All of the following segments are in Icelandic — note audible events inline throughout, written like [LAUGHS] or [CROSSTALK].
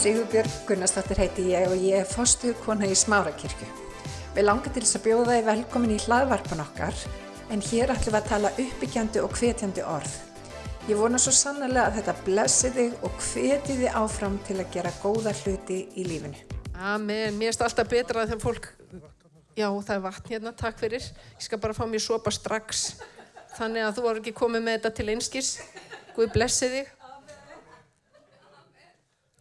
Sigurbjörg Gunnarsdóttir heiti ég og ég er fostuðkona í Smárakirkju. Við langar til þess að bjóða þið velkomin í hlaðvarpan okkar en hér ætlum við að tala uppbyggjandi og hvetjandi orð. Ég vona svo sannlega að þetta blessi þig og hveti þið áfram til að gera góða hluti í lífinu. Amen, mér erst alltaf betra þegar fólk, já það er vatn hérna, takk fyrir. Ég skal bara fá mér sopa strax, þannig að þú var ekki komið með þetta til einskis. Guð blessi þig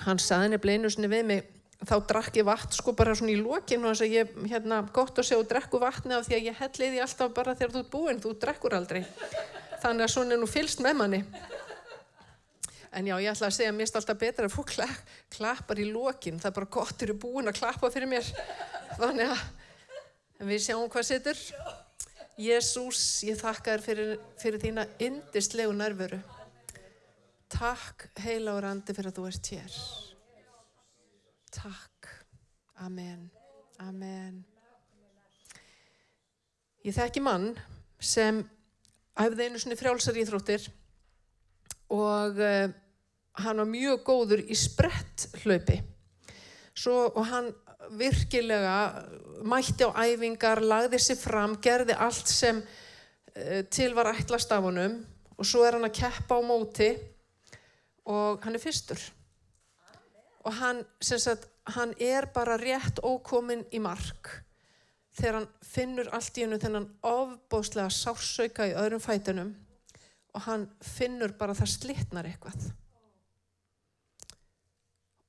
hann saði nefnilega einu sinni við mig þá drakk ég vatn sko bara svona í lókinu og þess að ég, hérna, gott að og drekku vatni af því að ég helli því alltaf bara þegar þú ert búinn, þú drekkur aldrei. Þannig að svona er nú fylst með manni. En já, ég ætla að segja er alltaf betra að fólk klappar í lókin það er bara gott eru búin að klappa fyrir mér. Þannig að við sjáum hvað setur. Jésús, ég þakka þér fyrir, fyrir þína indistlegu nærveru Takk heila og randi fyrir að þú ert hér. Takk. Amen. Amen. Ég þekki mann sem æfði einu svona frjálsar íþróttir og uh, hann var mjög góður í sprett hlaupi. Svo, og hann virkilega mætti á æfingar, lagði sér fram, gerði allt sem uh, til var ætlast af honum og svo er hann að keppa á móti og hann er fyrstur. Og hann, sagt, hann er bara rétt ókominn í mark þegar hann finnur allt í hennu þennan ofbóslega sársauka í öðrum fætunum og hann finnur bara það slittnar eitthvað.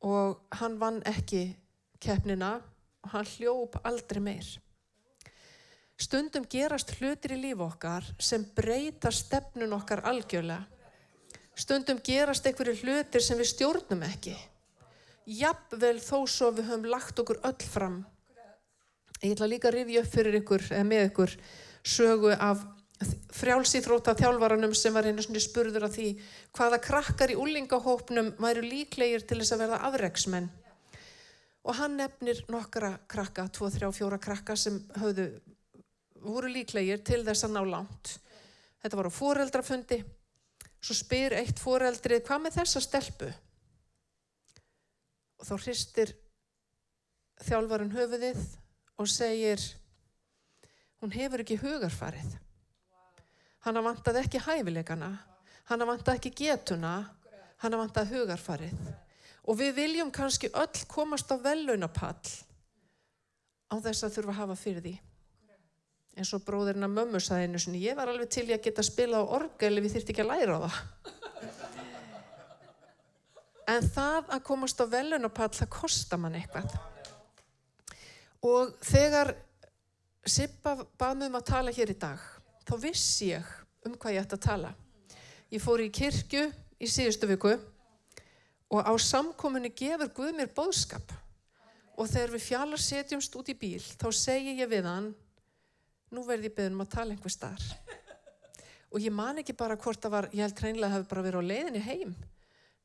Og hann vann ekki keppnina og hann hljóp aldrei meir. Stundum gerast hlutir í líf okkar sem breyta stefnun okkar algjörlega Stundum gerast einhverju hlutir sem við stjórnum ekki. Jafnvel þó svo við höfum lagt okkur öll fram. Ég ætla líka að rifja upp fyrir ykkur, eða með ykkur, sögu af frjálsýþróta þjálfaranum sem var einu svona spurður af því hvaða krakkar í úlingahópnum væru líklegir til þess að verða afreiksmenn. Og hann nefnir nokkara krakka, tvo, þrjá, fjóra krakka sem höfðu, voru líklegir til þess að ná langt. Þetta var á foreldrafundi Svo spyr eitt foreldrið, hvað með þessa stelpu? Og þá hristir þjálfarinn höfuðið og segir, hún hefur ekki hugarfarið. Hanna vantaði ekki hæfileikana, hanna vantaði ekki getuna, hanna vantaði hugarfarið. Og við viljum kannski öll komast á vellaunapall á þess að þurfa að hafa fyrir því eins og bróðurinn að mömmu saði einu svona ég var alveg til ég að geta spila á orgel ef ég þurfti ekki að læra á það. [LAUGHS] En það að komast á velunapall það kostar mann eitthvað. Og þegar Sippa bað mér um að tala hér í dag þá vissi ég um hvað ég ætti að tala. Ég fór í kirkju í síðustu viku og á samkominni gefur Guð mér bóðskap og þegar við fjallar setjumst út í bíl þá segi ég við hann nú verði ég beðin um að tala einhver starf og ég man ekki bara hvort það var ég held hreinlega að það hefði bara verið á leiðinni heim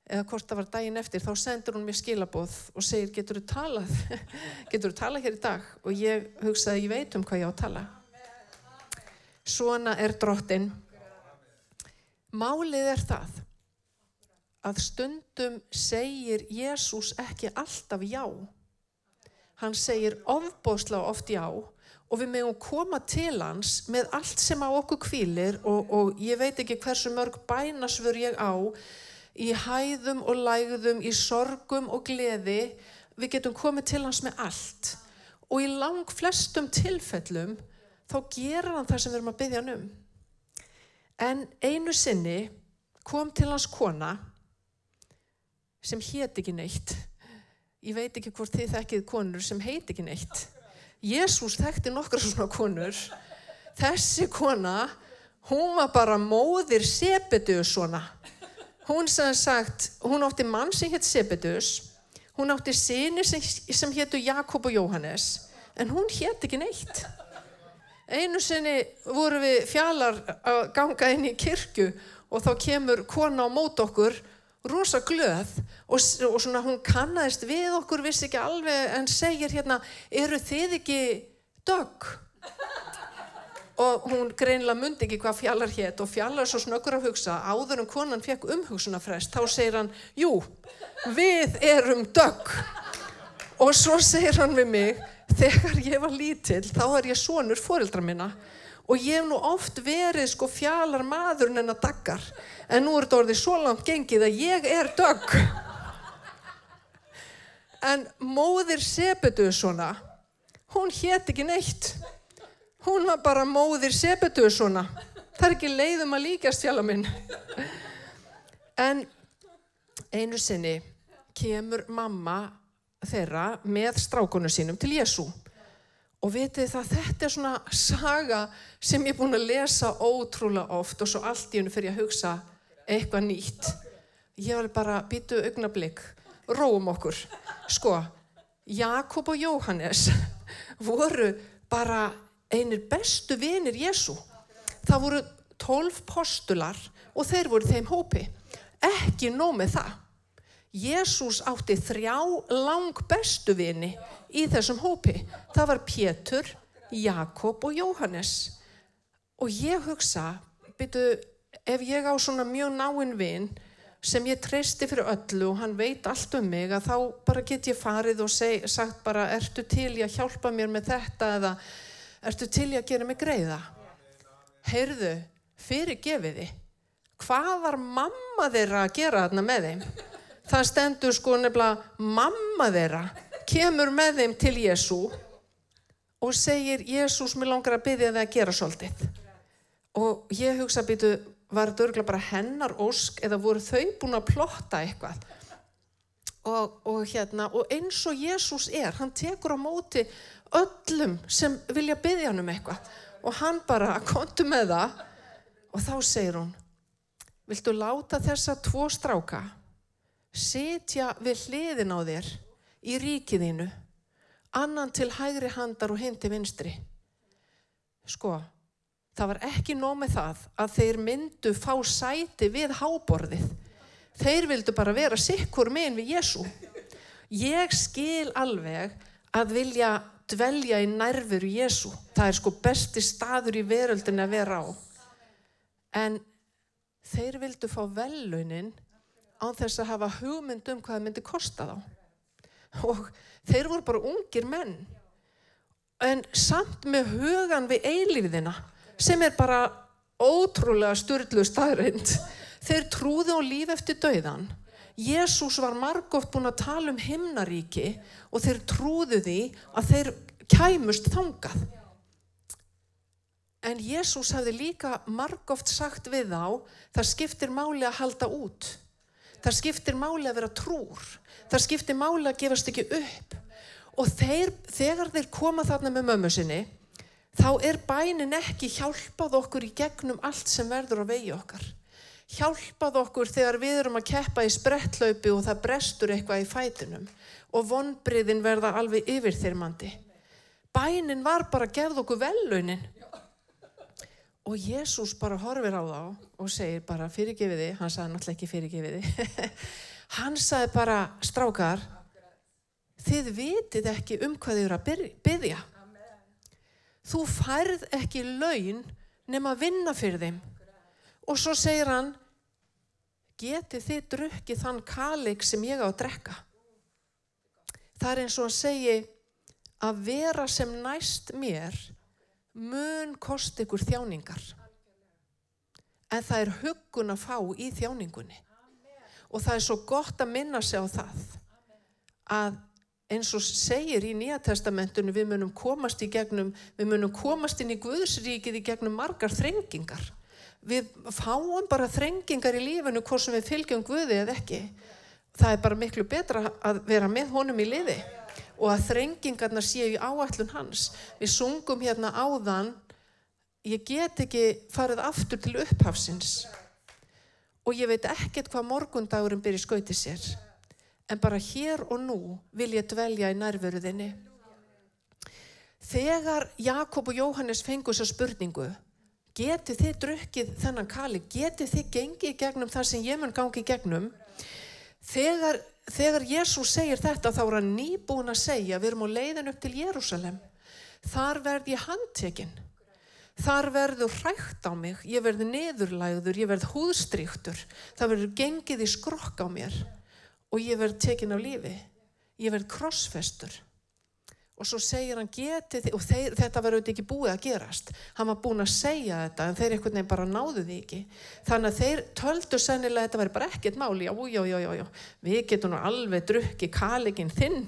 eða hvort það var daginn eftir. Þá sendur hún mér skilabóð og segir getur þú talað? [LAUGHS] Getur þú talað hér í dag? Og ég hugsaði ég veit um hvað ég á að tala. Svona er drottin. Málið er það að stundum segir Jésús ekki alltaf já. Hann segir ofbósla oft já og við meðum koma til hans með allt sem á okkur kvílir og, og ég veit ekki hversu mörg bænasvör ég á í hæðum og lægðum, í sorgum og gleði, við getum komið til hans með allt og í lang flestum tilfellum þá gera hann það sem við erum að byggja hann um. En einu sinni kom til hans kona sem hétt ekki neitt. Ég veit ekki hvort þið þekkið konur sem heit ekki neitt. Jésús þekkti nokkra svona konur. Þessi kona hún var bara móðir Sebedeus svona. Hún sem sagt, hún átti mann sem hétt Sebedeus hún átti síni sem, sem héttu Jakob og Jóhannes en hún hétt ekki neitt. Einu sinni voru við fjallar að ganga inn í kirkju og þá kemur kona á mót okkur rosa glöð og, og svona hún kannast við okkur vissi ekki alveg en segir hérna eru þið ekki dögg? Og hún greinlega mundi ekki hvað fjallar hétt og fjallar svo snöggur að hugsa. Áður en konan fekk umhugsunafrest þá segir hann, jú, við erum dögg. Og svo segir hann við mig þegar ég var lítill þá er ég sonur fóreldra minna og ég hef nú oft verið sko fjallar maðurinn en að daggar. En nú er þetta orðið svo langt gengið að ég er dögg. En móðir sepetu svona hún hétt ekki neitt. Hún var bara móðir sepetu svona það er ekki leiðum að líkast fjalla minn. En einu sinni kemur mamma þeirra með strákonu sínum til Jésu og vitið það þetta er svona saga sem ég er búin að lesa ótrúlega oft og svo allt í hennu fyrir að hugsa eitthvað nýtt. Ég var bara býtu augnablík róum okkur. Sko, Jakob og Jóhannes [LAUGHS] voru bara einir bestu vinir Jésu það voru tólf postular og þeir voru þeim hópi. Ekki nóg með það Jésús átti þrjá lang bestu vini í þessum hópi. Það var Pétur, Jakob og Jóhannes. Og ég hugsa, byrju, ef ég á svona mjög náinn vin sem ég treysti fyrir öllu og hann veit allt um mig að þá bara get ég farið og seg, sagt bara ertu til ég að hjálpa mér með þetta eða ertu til ég að gera mig greiða. Heyrðu, fyrir gefiði, hvað var mamma þeirra að gera þarna með þeim? Það stendur sko nefnilega mamma þeirra kemur með þeim til Jésu og segir Jésús mér langar að byggja það að gera svolítið. Og ég hugsa að býtu var þetta örgulega bara hennar ósk eða voru þau búin að plotta eitthvað? Og, og hérna og eins og Jésús er, hann tekur á móti öllum sem vilja byggja hann um eitthvað. Og hann bara kontu með það. Og þá segir hún viltu láta þessa tvo stráka sitja við hliðin á þér í ríkiðinu, annan til hægri handar og hinn til vinstri. Sko, það var ekki nómið það að þeir myndu fá sæti við háborðið. Þeir vildu bara vera sikkur megin við Jésu. Ég skil alveg að vilja dvelja í nærveru Jésu. Það er sko besti staður í veröldin að vera á. En þeir vildu fá vellunin án þess að hafa hugmynd um hvað það myndi kosta þá. Og þeir voru bara ungir menn. En samt með hugan við eilífiðina sem er bara ótrúlega styrlu staðrind. Þeir trúði á líf eftir dauðan. Jésús var margótt búin að tala um himnaríki og þeir trúðu því að þeir kæmust þangað. En Jésús hafði líka margótt sagt við þá, það skiptir máli að halda út. Það skiptir máli að vera trúr. Það skiptir máli að gefast ekki upp. Og þeir, þegar þeir koma þarna með mömmu sinni, þá er bænin ekki hjálpað okkur í gegnum allt sem verður á vegi okkar. Hjálpað okkur þegar við erum að keppa í sprettlaupi og það brestur eitthvað í fætunum og vonbriðin verða alveg yfir þeir mandi. Bænin var bara að gefða okkur velaunin og Jésús bara horfir á þá og segir bara fyrirgefiði, hann sagði náttúrulega ekki fyrirgefiði, [LAUGHS] hann sagði bara strákar, þið vitið ekki um hvað þið eru að byggja. Þú færð ekki laun nema að vinna fyrir þeim. Og svo segir hann, getið þið drukkið þann kalik sem ég á að drekka. Það er eins og að segja að vera sem næst mér mun kost ykkur þjáningar. En það er huggun að fá í þjáningunni. Og það er svo gott að minna sig á það að eins og segir í Nýja testamentunum við munum komast í gegnum við munum komast inn í Guðsríkið í gegnum margar þrengingar. Við fáum bara þrengingar í lífinu hvort sem við fylgjum Guði eða ekki. Það er bara miklu betra að vera með honum í liði og að þrengingarna séu í áallun hans. Við sungum hérna áðan, ég get ekki farið aftur til upphafsins og ég veit ekkert hvað morgundagurinn byrja skauti sér. En bara hér og nú vil ég dvelja í nærveruðinni. Þegar Jakob og Jóhannes fengu þessa spurningu, getið þið drukkið þennan kali, getið þið gengið gegnum það sem ég mun gangi gegnum, þegar þegar Jésús segir þetta þá er hann nýbúin að segja við erum á leiðin upp til Jérúsalem þar verð ég handtekinn. Þar verður hrægt á mig, ég verður neðurlægður, ég verður húðstryktur, það verður gengið í skrokk á mér. Og ég verður tekin á lífi, ég verður krossfestur. Og svo segir hann getið og þeir, þetta verður auðvitað ekki búið að gerast. Hann var búin að segja þetta en þeir einhvern veginn bara náðu því ekki. Þannig að þeir töldu sennilega að þetta verður bara ekkert máli, já, já, já, já, já, við getum nú alveg drukki kaliginn þinn.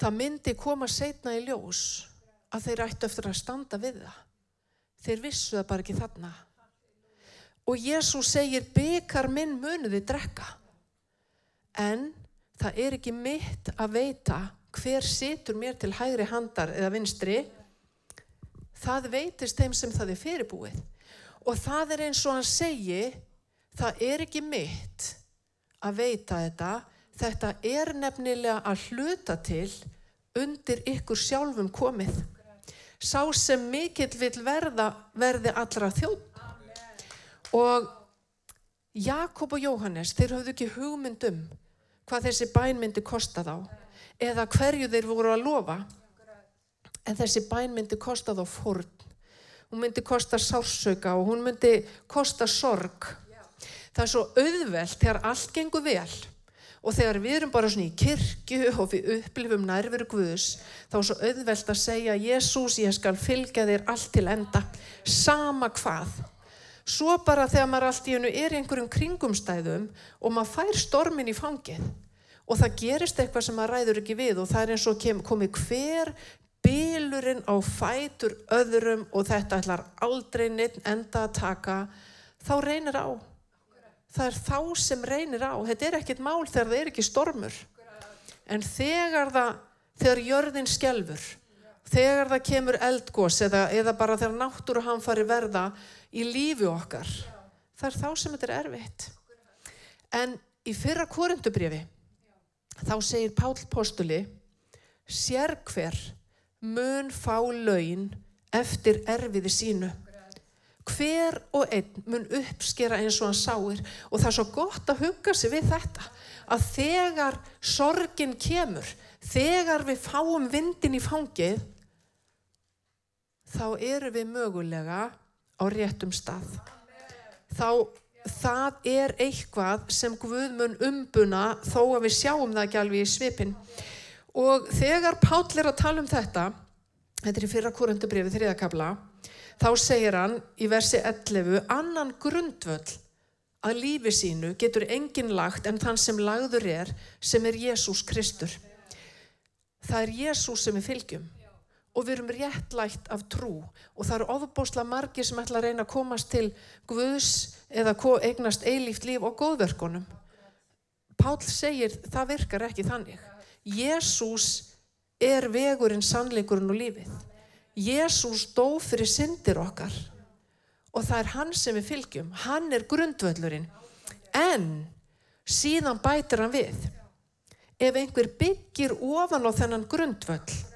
Það myndi koma setna í ljós að þeir ættu eftir að standa við það. Þeir vissu það bara ekki þarna. Og Jésús segir, byggar minn muniði drekka. En það er ekki mitt að veita hver situr mér til hægri handar eða vinstri. Það veitist þeim sem það er fyrirbúið. Og það er eins og hann segi, það er ekki mitt að veita þetta. Þetta er nefnilega að hluta til undir ykkur sjálfum komið sá sem mikill vil verða verði allra þjóð og Jakob og Jóhannes þeir höfðu ekki hugmyndum hvað þessi bæn myndi kosta þá eða hverju þeir voru að lofa. En þessi bæn myndi kosta þá forn hún myndi kosta sársöka og hún myndi kosta sorg. Það er svo auðvelt þegar allt gengur vel. Og þegar við erum bara svona í kirkju og við upplifum nærveru Guðus, þá er svo auðvelt að segja, Jésús, ég skal fylgja þér allt til enda, sama hvað. Svo bara þegar maður allt í hennu er í einhverjum kringumstæðum og maður fær stormin í fangið og það gerist eitthvað sem maður ræður ekki við og það er eins og komið hver bylurinn á fætur öðrum og þetta ætlar aldrei neitt enda að taka, þá reynir á. Það er þá sem reynir á. Þetta er ekkit mál þegar það er ekki stormur. En þegar það þegar jörðin skjelfur þegar það kemur eldgós eða, eða bara þegar náttúru hann fari verða í lífi okkar það er þá sem þetta er erfitt. En í fyrra korundubrifi þá segir Pál Postuli sér hver mun fá laun eftir erfiði sínu? Hver og einn mun uppskera eins og hann sáir? Og það er svo gott að hugga sig við þetta að þegar sorgin kemur þegar við fáum vindin í fangið þá eru við mögulega á réttum stað. Þá það er eitthvað sem Guð mun umbuna þó að við sjáum það ekki alveg í svipin og þegar Páll er að tala um þetta þetta er í fyrra korundubrifi þriðakabla þá segir hann í versi 11 annan grundvöld að lífi sínu getur enginn lagt en þann sem lagður er sem er Jésús Kristur. Það er Jésús sem við fylgjum og við erum réttlægt af trú og það eru ofbósla margir sem ætla að reyna að komast til Guðs eða eignast eilíft líf og góðverkonum. Pál segir það virkar ekki þannig. Jésús er vegurinn, sannleikurinn og lífið. Jésús dó fyrir syndir okkar og það er hann sem við fylgjum, hann er grundvöllurinn en síðan bætir hann við ef einhver byggir ofan á þennan grundvöll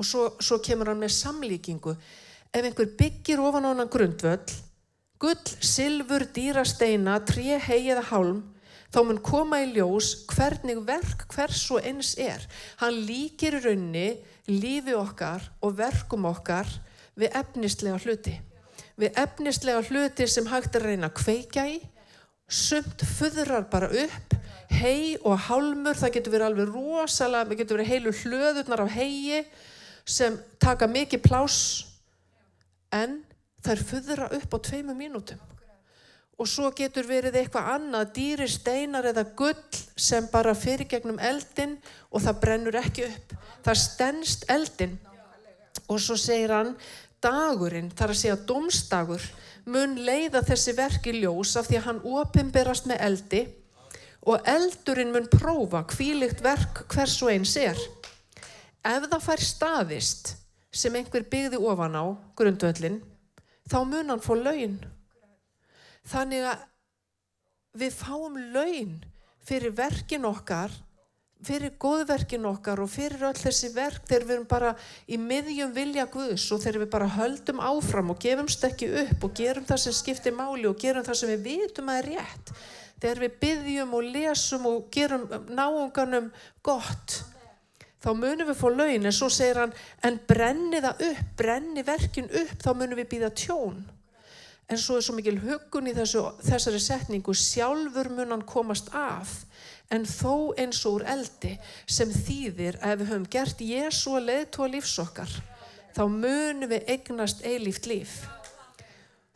og svo, svo kemur hann með samlíkingu. Ef einhver byggir ofan á þennan grundvöll gull, silfur, dýrasteina tré, hei eða hálm þá mun koma í ljós hvernig verk hvers og eins er. Hann líkir raunni lífi okkar og verkum okkar við efnislega hluti. Við efnislega hluti sem hægt er reyna að kveika í, sumt fuðrar bara upp, hei og hálmur, það getur verið alveg rosalega, það getur verið heilu hlöðurnar af hei sem taka mikið plás en er fuðra upp á tveimu mínútum og svo getur verið eitthvað annað, dýri steinar eða gull sem bara fyrir gegnum eldin og það brennur ekki upp. Það stennst eldin og svo segir hann dagurinn, þar að segja domstagur, mun leiða þessi verki ljós af því að hann opimberast með eldi og eldurinn mun prófa hvílikt verk hvers og eins er. Ef það fær staðist sem einhver byggði ofan á grundvöllin, þá mun hann få laun. Þannig að við fáum laun fyrir verkin okkar fyrir góðverkin okkar og fyrir öll þessi verk þegar við erum bara í miðjum vilja Guðs og þegar við bara höldum áfram og gefumst ekki upp og gerum það sem skiptir máli og gerum það sem við vitum að er rétt. Þegar við byggjum og lesum og gerum náunganum gott þá munum við fá laun en svo segir hann en brenni það upp, brenni verkin upp þá munum við býða tjón. En svo er svo mikil hugun í þessu, þessari setningu. Sjálfur mun hann komast af en þó eins og úr eldi sem þýðir að við höfum gert Jésu að leiðtóa lífsokkar þá munum við eignast eilíft líf.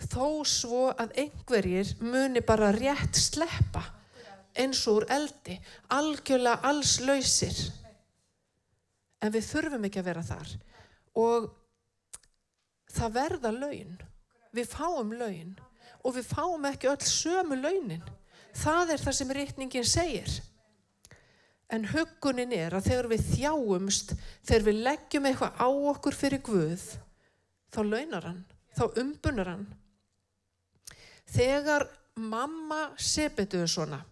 Þó svo að einhverjir muni bara rétt sleppa eins og úr eldi algjörlega alls lausir en við þurfum ekki að vera þar. Og það verða laun. Við fáum laun. Og við fáum ekki öll sömu launin. Það er það sem rítningin segir. En hugunin er að þegar við þjáumst þegar við leggjum eitthvað á okkur fyrir Guð þá launar hann, þá umbunar hann. Þegar mamma sepetuðu svona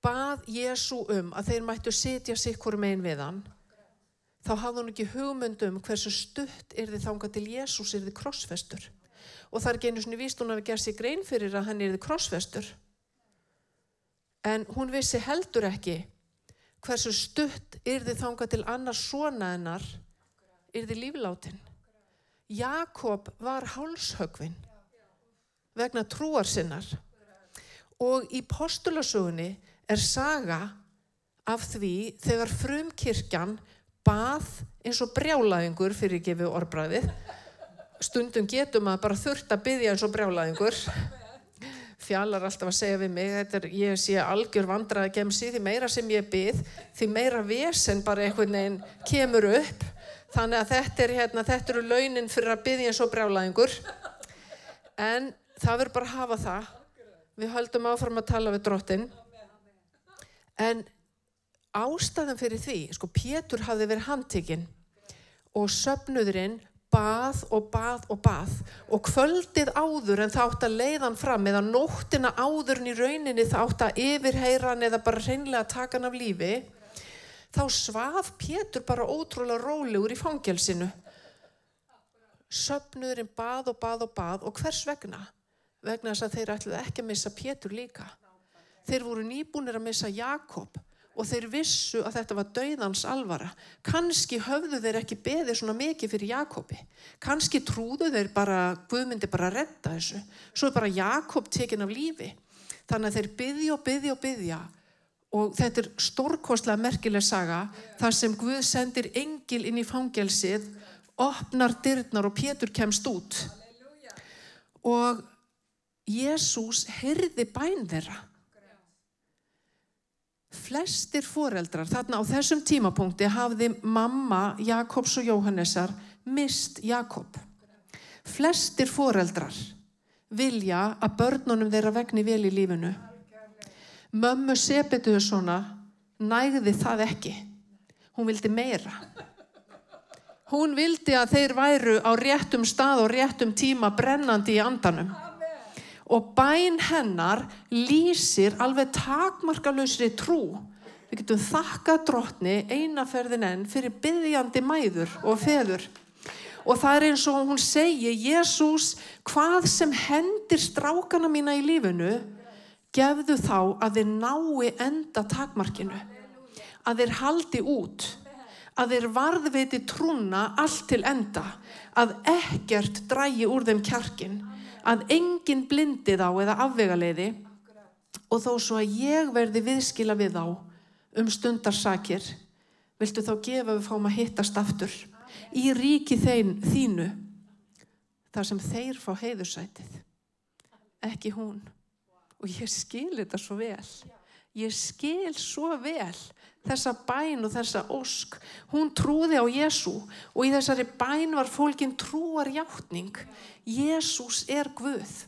bað Jésu um að þeir mættu sitja sikkur megin við hann þá hafði hún ekki hugmyndum hversu stutt er þið þánga til Jésús er þið krossfestur. Og það er ekki einu svona víst hún hafi gerð sér grein fyrir að hann er þið krossfestur. En hún vissi heldur ekki hversu stutt er þið þánga til annars svona hennar er þið lífláttinn Jakob var hálshögvin vegna trúar sinnar. Og í postulasögunni er saga af því þegar frumkirkjan bað eins og brjálaðingur fyrir gefið orðbræðið. Stundum getum að bara þurft að byggja eins og brjálaðingur. Fjallar alltaf að segja við mig, er, ég sé algjör vandraði gemsi, því meira sem ég byggð, því meira vesen bara einhvern veginn kemur upp. Þannig að þetta, er, hérna, þetta eru launin fyrir að byggja eins og brjálaðingur. En það verður bara að hafa það. Við höldum áfram að tala við drottin. En ástæðan fyrir því, sko Pétur hafði verið handtekinn og söpnuðurinn bað og bað og bað og kvöldið áður en það átt að leiðan fram eða nóttina áðurinn í rauninni það átt að yfirheyra hann eða bara reynlega taka hann af lífi þá svaf Pétur bara ótrúlega rólegur í fangelsinu. Söpnuðurinn bað og bað og bað og hvers vegna? vegna þess að þeir ætluði ekki að missa Pétur líka. Þeir voru nýbúnir að missa Jakob og þeir vissu að þetta var dauðans alvara. Kanski höfðu þeir ekki beðið svona mikið fyrir Jakobi. Kanski trúðu þeir bara, Guð myndi bara redda þessu. Svo er bara Jakob tekinn af lífi. Þannig að þeir byðja og byðja og byðja og þetta er stórkostlega merkileg saga þar sem Guð sendir engil inn í fangelsið, opnar dyrnar og Pétur kemst út. Og Jésús heyrði bæn þeirra flestir foreldrar þarna á þessum tímapunkti hafði mamma Jakobs og Jóhannesar mist Jakob. Flestir foreldrar vilja að börnunum þeirra vegni vel í lífinu. Mömmu Sebetuðu svona nægði það ekki. Hún vildi meira. Hún vildi að þeir væru á réttum stað og réttum tíma brennandi í andanum og bæn hennar lýsir alveg takmarkalösri trú. Við getum þakka drotni einaferðin enn fyrir byggjandi mæður og feður. Og það er eins og hún segi, Jésús, hvað sem hendir strákana mína í lífinu, gefðu þá að þeir nái enda takmarkinu. Að þeir haldi út. Að þeir varðveiti trúna allt til enda. Að ekkert drægi úr þeim kjarkin að enginn blindi þá eða afvegaleiði og þó svo að ég verði viðskila við þá um stundarsakir viltu þá gefa við fáum að hittast aftur í ríki þein, þínu þar sem þeir fá heiðursætið ekki hún. Og ég skil þetta svo vel. Ég skil svo vel þessa bæn og þessa ósk. Hún trúði á Jésu og í þessari bæn var fólkin trúar hjáttning Jésús er Guð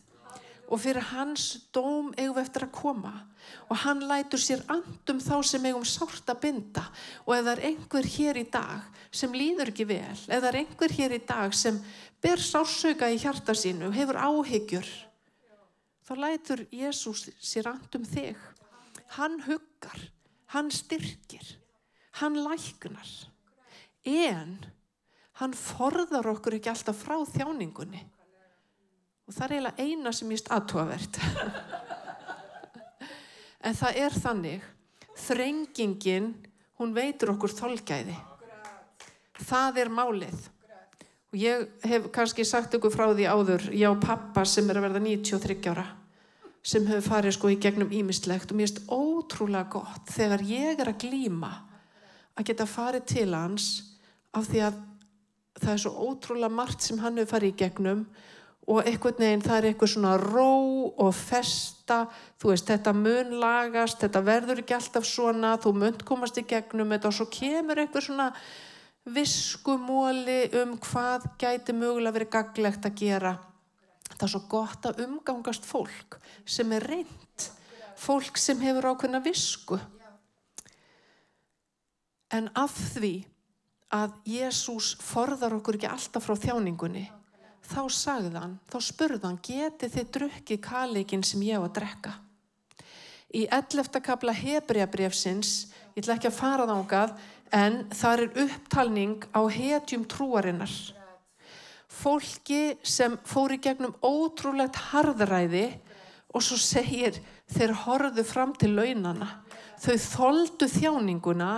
og fyrir hans dóm eigum við eftir að koma og hann lætur sér andum þá sem eigum sárt að binda og ef það er einhver hér í dag sem líður ekki vel, ef það er einhver hér í dag sem ber sársauka í hjarta sínu hefur áhyggjur þá lætur Jésús sér andum þig. Hann huggar hann styrkir, hann læknar, en hann forðar okkur ekki alltaf frá þjáningunni. Og það er eiginlega eina sem ég aðtóavert. [LAUGHS] en það er þannig, þrengingin, Hún veitur okkur þolgæði. Það er málið. Og ég hef kannski sagt ykkur frá því áður, ég á pappa sem er að verða 93 ára, sem hefur farið sko í gegnum ímistlegt og mér finnst ótrúlega gott þegar ég er að glýma að geta farið til hans af því að það er svo ótrúlega margt sem hann hefur farið í gegnum og einhvern veginn það er eitthvað svona ró og festa, þú veist, þetta mun lagast, þetta verður ekki alltaf svona, þú munt komast í gegnum þetta og svo kemur eitthvað svona viskumóli um hvað gæti mögulega verið gaglegt að gera. Það er svo gott að umgangast fólk sem er reynd, fólk sem hefur ákveðna visku. En af því að Jésús forðar okkur ekki alltaf frá þjáningunni, þá sagði hann, þá spurði hann, geti þið drukkið kaleikin sem ég á að drekka? Í 11. kapla Hebriabrefsins, ég ætla ekki að fara þángað, en þar er upptalning á hetjum trúarinnar. Fólki sem fóri gegnum ótrúlegt harðræði og svo segir þeir horfðu fram til launana. Þau þóldu þjáninguna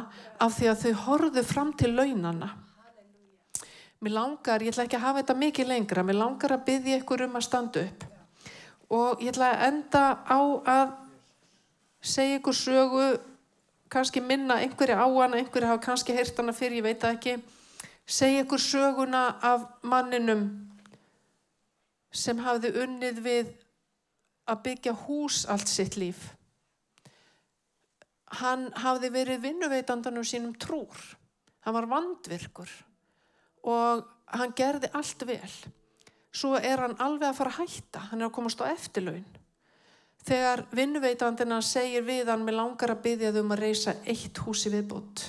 af því að þau horfðu fram til launana. Mér langar, ég ætla ekki að hafa þetta mikið lengra, mér langar að byggja ykkur um að standa upp. Og ég ætla að enda á að segja ykkur sögu kannski minna einhverja á hana, einhverja hafa kannski heyrt hana fyrir, ég veit það ekki, segja ykkur söguna af manninum sem hafði unnið við að byggja hús allt sitt líf. Hann hafði verið vinnuveitandanum sínum trúr, hann var vandvirkur og hann gerði allt vel. Svo er hann alveg að fara að hætta, hann er að komast á eftirlaun. Þegar vinnuveitandina segir við hann með langar að byggja þau um að reysa eitt húsi viðbútt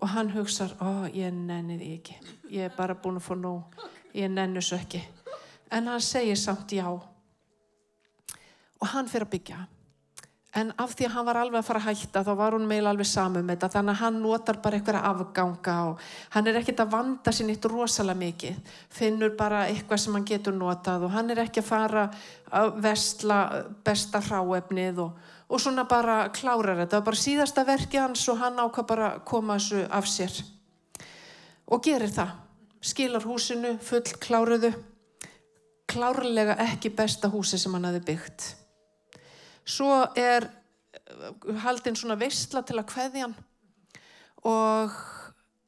og hann hugsar, ó ég nenni því ekki, ég er bara búin að fá nóg, ég nenni svo ekki. En hann segir samt já og hann fyrir að byggja. En af því að hann var alveg að fara að hætta þá var hún meil alveg samum með þetta þannig að hann notar bara einhverja afganga og hann er ekkert að vanda sér nýtt rosalega mikið. Finnur bara eitthvað sem hann getur notað og hann er ekki að fara að vestla besta hráefnið og, og svona bara klára þetta. Það var bara síðasta verki hans og hann ákvað bara koma þessu af sér. Og gerir það. Skilar húsinu full kláruðu. Klárlega ekki besta húsi sem hann hafi byggt svo er eh, haldinn svona veistla til að kveðja hann og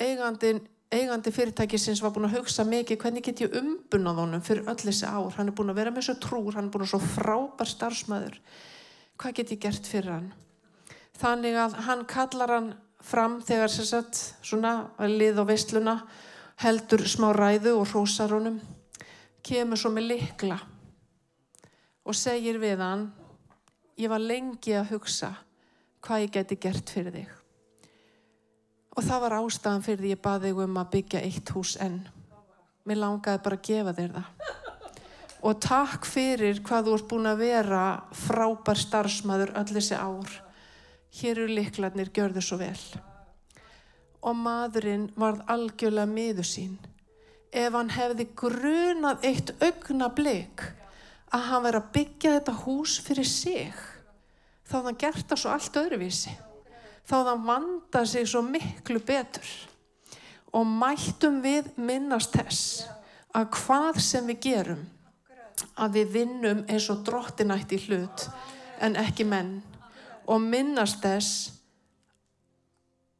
eigandi, eigandi fyrirtækisins var búin að hugsa mikið hvernig get ég umbunað honum fyrir öll þessi ár hann er búin að vera með svo trúr, hann er búin að svo frábær starfsmæður hvað get ég gert fyrir hann þannig að hann kallar hann fram þegar sér sett svona lið á veistluna heldur smá ræðu og rósar honum kemur svo með likla og segir við hann ég var lengi að hugsa hvað ég geti gert fyrir þig. Og það var ástæðan fyrir því ég baði þig um að byggja eitt hús enn. Mér langaði bara að gefa þér það. Og takk fyrir hvað þú ert búin að vera frábær starfsmæður öll þessi ár. Hér eru liklarnir, gjörðu svo vel. Og maðurinn varð algjörlega miður sín. Ef hann hefði grunað eitt augna blik að hann verið að byggja þetta hús fyrir sig þá hann gert það svo allt öðruvísi þá hann vanda sig svo miklu betur og mættum við minnast þess að hvað sem við gerum að við vinnum eins og drottinætt í hlut en ekki menn og minnast þess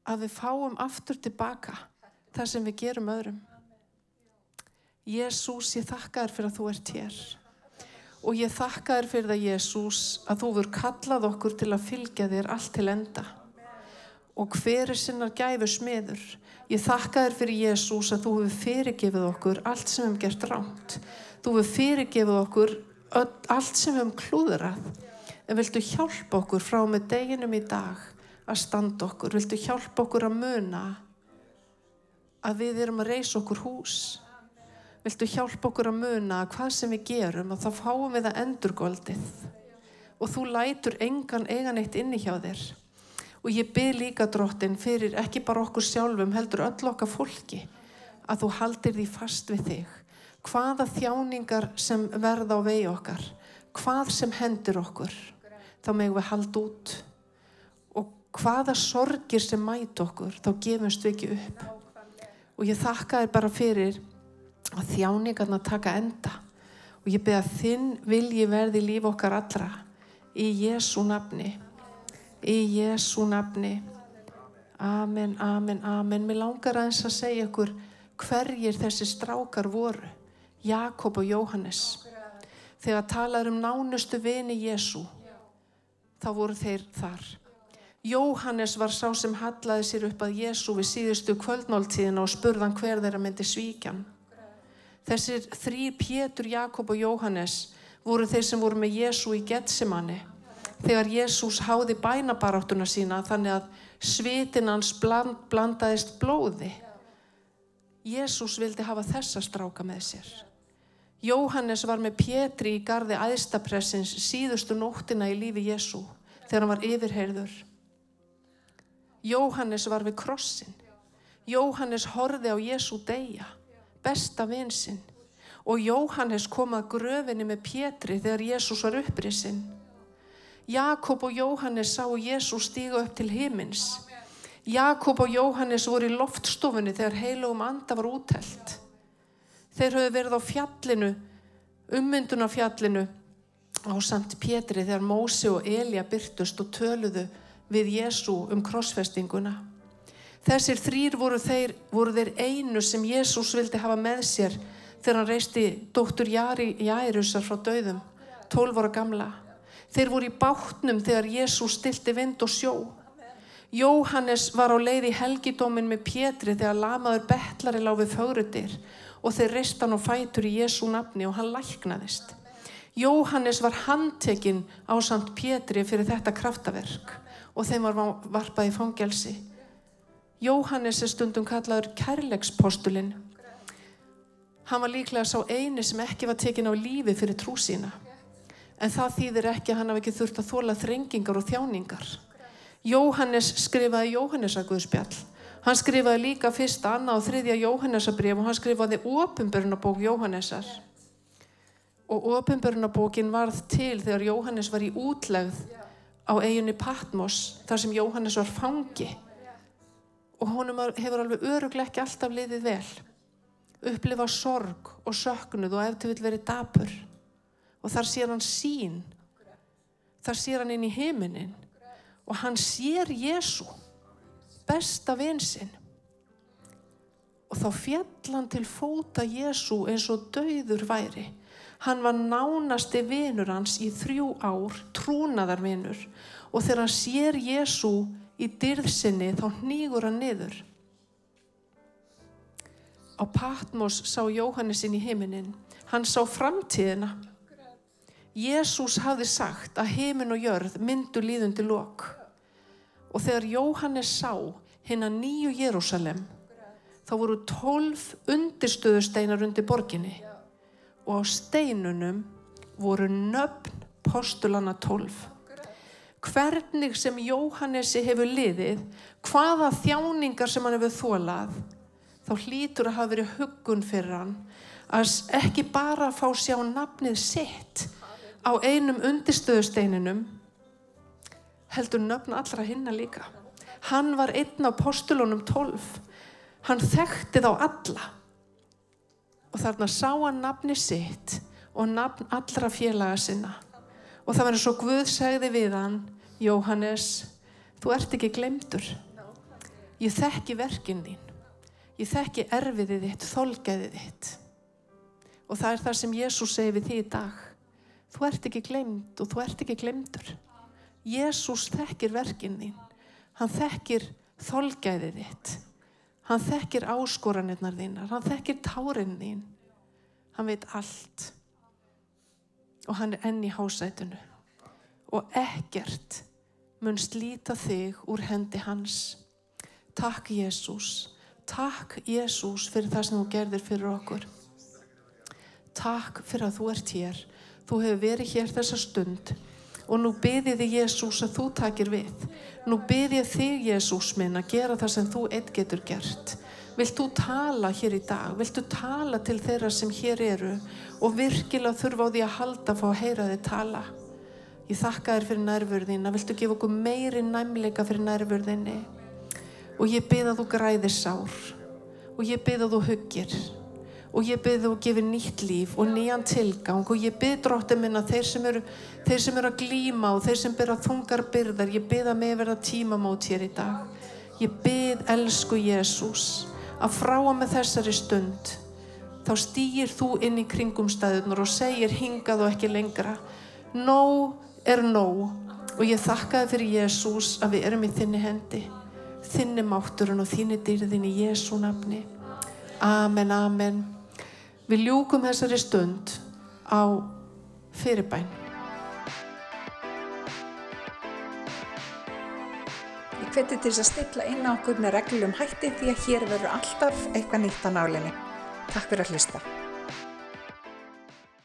að við fáum aftur tilbaka það sem við gerum öðrum Jésús ég þakka þér fyrir að þú ert hér Og ég þakka þér fyrir það, Jésús, að þú verður kallað okkur til að fylgja þér allt til enda. Og hver er sinnar gæfu smiður? Ég þakka þér fyrir, Jésús, að þú hefur fyrirgefið okkur allt sem hefum gert ránt. Þú hefur fyrirgefið okkur allt sem við hefum klúðrað. En viltu hjálpa okkur frá með deginum í dag að standa okkur? Viltu hjálpa okkur að muna að við erum að reysa okkur hús? viltu hjálpa okkur að muna hvað sem við gerum og þá fáum við það endurgoldið og þú lætur engan eigan eitt inni hjá þér og ég byrð líka drottin fyrir ekki bara okkur sjálfum heldur öll okkar fólki að þú haldir því fast við þig hvaða þjáningar sem verða á vegi okkar hvað sem hendur okkur þá megum við halda út og hvaða sorgir sem mæt okkur, þá gefumst við ekki upp. Og ég þakka þér bara fyrir að þjáningarna taka enda. Og ég beða þinn vilji verði líf okkar allra í Jésu nafni. Í Jésu nafni. Amen, amen, amen. Mér langar aðeins að segja ykkur hverjir þessi strákar voru. Jakob og Jóhannes. Þegar talar um nánustu vini Jésu, þá voru þeir þar. Jóhannes var sá sem hallaði sér upp að Jésu við síðustu kvöldmáltíðina og spurðan hver þeirra myndi svíkjan. Þessir þrý Pétur, Jakob og Jóhannes voru þeir sem voru með Jésu í Getsemanni þegar Jésús háði bænabaráttuna sína þannig að svitin hans bland, blandaðist blóði. Jésús vildi hafa þessa stráka með sér. Jóhannes var með Pétri í gardi æðstapressins síðustu nóttina í lífi Jésú þegar hann var yfirheyrður. Jóhannes var við krossin. Jóhannes horfi á Jésu deyja, besta vinsinn. Og Jóhannes kom að gröfinni með Pétri þegar Jésús var upprisinn. Jakob og Jóhannes sáu Jésús stíga upp til himins. Jakob og Jóhannes voru í loftstofunni þegar heilugum anda var útelt. Þeir höfðu verið á fjallinu, ummyndun á fjallinu á samt Pétri þegar Mósi og Elja byrtust og töluðu við Jésu um krossfestinguna. Þessir þrýr voru þeir, voru þeir einu sem Jésús vildi hafa með sér þegar hann reisti dóttur Jærusar frá döðum, tólf ára gamla. Þeir voru í bátnum þegar Jésús stilti vind og sjó. Jóhannes var á leið í helgidómin með Pétri þegar lamaður betlari láfið fögrutir og þeir reist hann og fætur í Jésu nafni og hann læknaðist. Jóhannes var handtekinn á samt Pétri fyrir þetta kraftaverk og þeim var varpað í fangelsi. Jóhannes er stundum kallaður kærleikspostulinn. Hann var líklega sá eini sem ekki var tekinn á lífi fyrir trú sína. En það þýðir ekki að hann hafi ekki þurft að þóla þrengingar og þjáningar. Jóhannes skrifaði Jóhannesaguðspjall. Hann skrifaði líka fyrsta, annað og þriðja Jóhannesabrif og hann skrifaði ofinbörnabók Jóhannesar. Og ofinbörnabókin varð til þegar Jóhannes var í útlegð á eiginni Patmos þar sem Jóhannes var fangi. Og honum hefur alveg öruglega ekki alltaf liðið vel. Upplifa sorg og söknuð og eftir vil verið dapur. Og þar sér hann sín. Þar sér hann inn í heiminin. Og hann sér Jésu besta vinsinn. Og þá fjallan til fóta Jésu eins og dauður væri. Hann var nánasti vinur hans í þrjú ár, trúnaðarvinur. Og þegar hann sér Jésu í dyrðsinni þá nýgur hann niður. Á Patmos sá Jóhannesinn í heiminin. Hann sá framtíðina. Jésús hafði sagt að heimin og jörð myndu líðundi lok. Og þegar Jóhannes sá hinn að nýju Jérúsalem, þá voru tólf undirstöðusteinar undir borginni og á steinunum voru nöfn postulana tólf. Hvernig sem Jóhannesi hefur liðið, hvaða þjáningar sem hann hefur þólað, þá hlýtur að hafa verið huggun fyrir hann að ekki bara fá sjá nafnið sitt á einum undirstöðusteininum, heldur nöfn allra hinna líka. Hann var einn af postulunum tólf. Hann þekkti þá alla. Og þarna sá hann nafni sitt og nafn allra félaga sinna. Og það var eins og Guð segði við hann, Jóhannes, þú ert ekki glemdur. Ég þekki verkinn þín. Ég þekki erfiðið þitt, þolgæðið þitt. Og það er það sem Jésús segi við því í dag. Þú ert ekki glemd og þú ert ekki glemdur. Jésús þekkir verkinn þín. Hann þekkir þolgæðið þitt. Hann þekkir áskoranirnar þínar. Hann þekkir tárin þín. Hann veit allt. Og hann er enn í hásætunu. Og ekkert mun slíta þig úr hendi hans. Takk Jésús. Takk Jésús fyrir það sem þú gerðir fyrir okkur. Takk fyrir að þú ert hér. Þú hefur verið hér þessa stund og nú byrðið þig Jésús að þú takir við. Nú byrðið þig Jésús minn að gera það sem þú eitt getur gert. Vilt þú tala hér í dag? Vilt þú tala til þeirra sem hér eru og virkilega þurfa á því að halda að fá að heyra þið tala? Ég þakka þér fyrir nærvörðina. Viltu gefa okkur meiri næmleika fyrir nærvörðinni? Og ég byrð að þú græðir sár. Og ég byrð að þú huggir. Og ég byrð að þú gefir nýtt líf og nýjan tilgang. Og ég byrð dróttir minna þeir sem eru, þeir sem eru að glíma og þeir sem byrða þungar byrðar. Ég byrð að mig verða tímamót hér í dag. Ég byrð, elsku Jésús, að frá að með þessari stund þá stýgir þú inn í kringumstæðunar og segir hingað og ekki lengra. Nó er nóg og ég þakka þið fyrir Jésús að við erum í þinni hendi. Þinni mátturinn og þinni dýrðin í Jésú nafni. Amen, amen. Við ljúkum þessari stund á fyrirbæn. Ég hveti til þess að stilla inn á okkur með reglum hætti því að hér verður alltaf eitthvað nýtt á nálinni. Takk fyrir að hlusta.